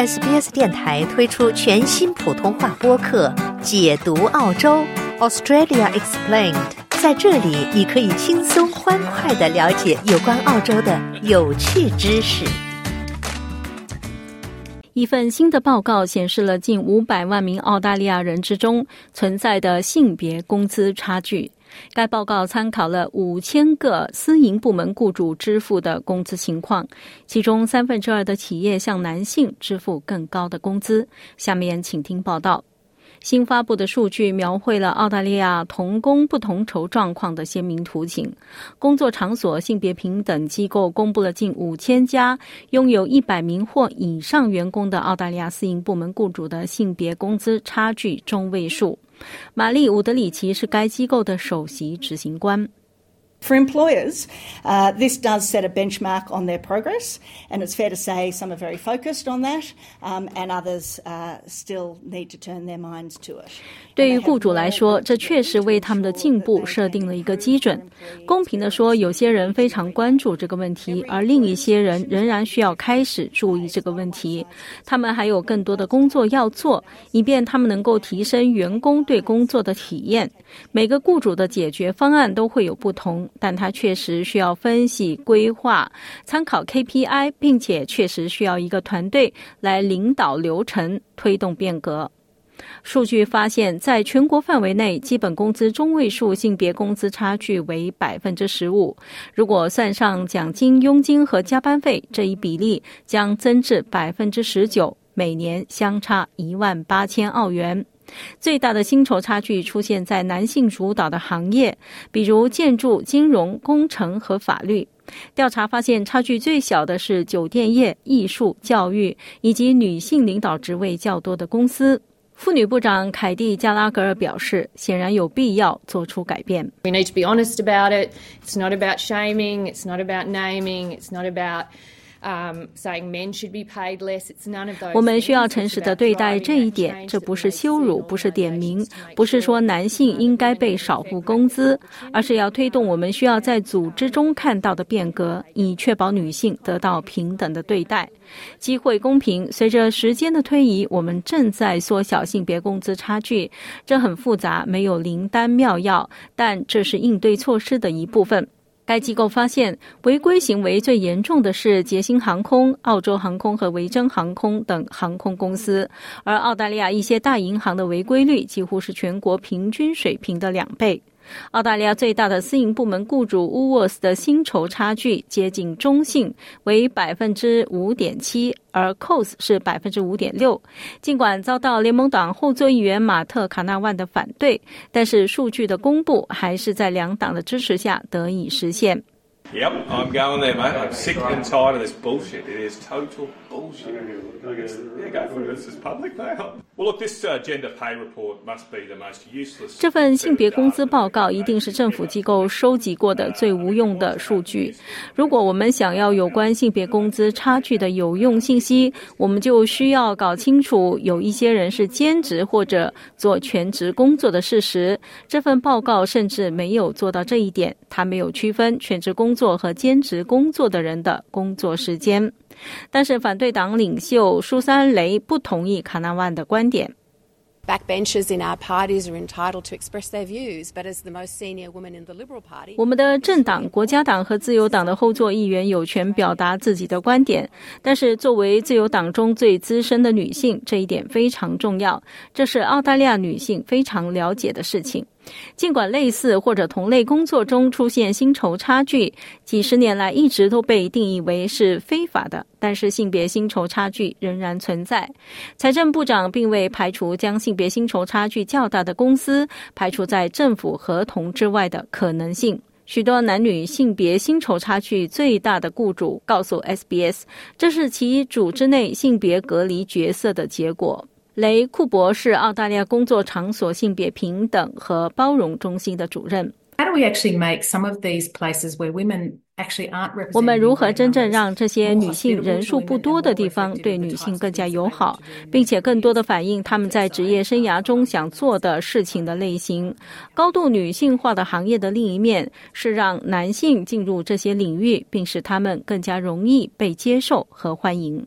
SBS 电台推出全新普通话播客《解读澳洲 Australia Explained》。在这里，你可以轻松欢快的了解有关澳洲的有趣知识。一份新的报告显示了近五百万名澳大利亚人之中存在的性别工资差距。该报告参考了五千个私营部门雇主支付的工资情况，其中三分之二的企业向男性支付更高的工资。下面请听报道。新发布的数据描绘了澳大利亚同工不同酬状况的鲜明图景。工作场所性别平等机构公布了近五千家拥有一百名或以上员工的澳大利亚私营部门雇主的性别工资差距中位数。玛丽·伍德里奇是该机构的首席执行官。For employers, uh, this does set a benchmark on their progress, and it's fair to say some are very focused on that, um, and others uh, still need to turn their minds to it. 对于雇主来说，这确实为他们的进步设定了一个基准。公平地说，有些人非常关注这个问题，而另一些人仍然需要开始注意这个问题。他们还有更多的工作要做，以便他们能够提升员工对工作的体验。每个雇主的解决方案都会有不同。但它确实需要分析、规划、参考 KPI，并且确实需要一个团队来领导流程、推动变革。数据发现，在全国范围内，基本工资中位数性别工资差距为百分之十五。如果算上奖金、佣金和加班费，这一比例将增至百分之十九，每年相差一万八千澳元。最大的薪酬差距出现在男性主导的行业，比如建筑、金融、工程和法律。调查发现，差距最小的是酒店业、艺术、教育以及女性领导职位较多的公司。妇女部长凯蒂·加拉格尔表示，显然有必要做出改变。We need to be honest about it. It's not about shaming. It's not about naming. It's not about 我们需要诚实的对待这一点，这不是羞辱，不是点名，不是说男性应该被少付工资，而是要推动我们需要在组织中看到的变革，以确保女性得到平等的对待、机会公平。随着时间的推移，我们正在缩小性别工资差距，这很复杂，没有灵丹妙药，但这是应对措施的一部分。该机构发现，违规行为最严重的是捷星航空、澳洲航空和维珍航空等航空公司，而澳大利亚一些大银行的违规率几乎是全国平均水平的两倍。澳大利亚最大的私营部门雇主 w 沃 s 的薪酬差距接近中性，为百分之五点七，而 c o s 是百分之五点六。尽管遭到联盟党后座议员马特·卡纳万的反对，但是数据的公布还是在两党的支持下得以实现。Yep, I'm going there, mate. I'm sick and tired of this bullshit. It is total bullshit. Yeah, go for it. This is public now. Well, look, this uh, gender pay report must be the most useless. 这份性别工资报告一定是政府机构收集过的最无用的数据。如果我们想要有关性别工资差距的有用信息，我们就需要搞清楚有一些人是兼职或者做全职工作的事实。这份报告甚至没有做到这一点，它没有区分全职工。做和兼职工作的人的工作时间，但是反对党领袖苏珊·雷不同意卡纳万的观点。Backbenchers in our parties are entitled to express their views, but as the most senior woman in the Liberal Party，我们的政党国家党和自由党的后座议员有权表达自己的观点，但是作为自由党中最资深的女性，这一点非常重要，这是澳大利亚女性非常了解的事情。尽管类似或者同类工作中出现薪酬差距，几十年来一直都被定义为是非法的，但是性别薪酬差距仍然存在。财政部长并未排除将性别薪酬差距较大的公司排除在政府合同之外的可能性。许多男女性别薪酬差距最大的雇主告诉 SBS，这是其组织内性别隔离角色的结果。雷库伯是澳大利亚工作场所性别平等和包容中心的主任。我们如何真正让这些女性人数不多的地方对女性更加友好，并且更多的反映她们在职业生涯中想做的事情的类型？高度女性化的行业的另一面是让男性进入这些领域，并使他们更加容易被接受和欢迎。